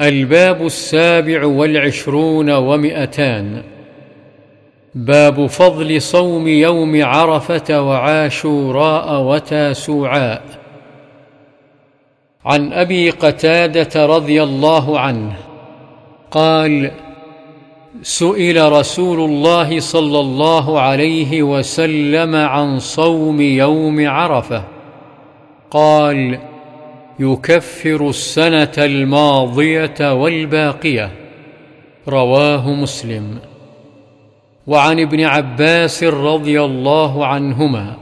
الباب السابع والعشرون ومئتان. باب فضل صوم يوم عرفة وعاشوراء وتاسوعاء. عن أبي قتادة رضي الله عنه قال سئل رسول الله صلى الله عليه وسلم عن صوم يوم عرفة. قال يكفر السنة الماضية والباقية. رواه مسلم. وعن ابن عباس رضي الله عنهما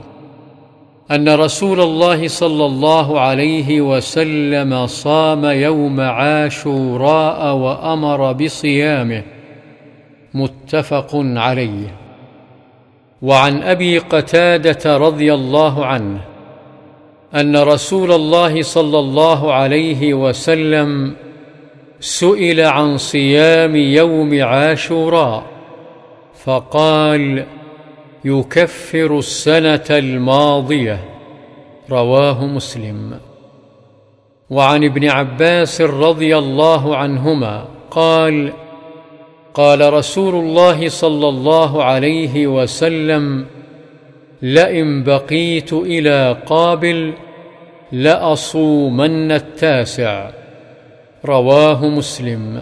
أن رسول الله صلى الله عليه وسلم صام يوم عاشوراء وأمر بصيامه. متفق عليه. وعن أبي قتادة رضي الله عنه أن رسول الله صلى الله عليه وسلم سئل عن صيام يوم عاشوراء فقال يكفر السنة الماضية. رواه مسلم. وعن ابن عباس رضي الله عنهما قال قال رسول الله صلى الله عليه وسلم لئن بقيت إلى قابل لأصومن التاسع. رواه مسلم.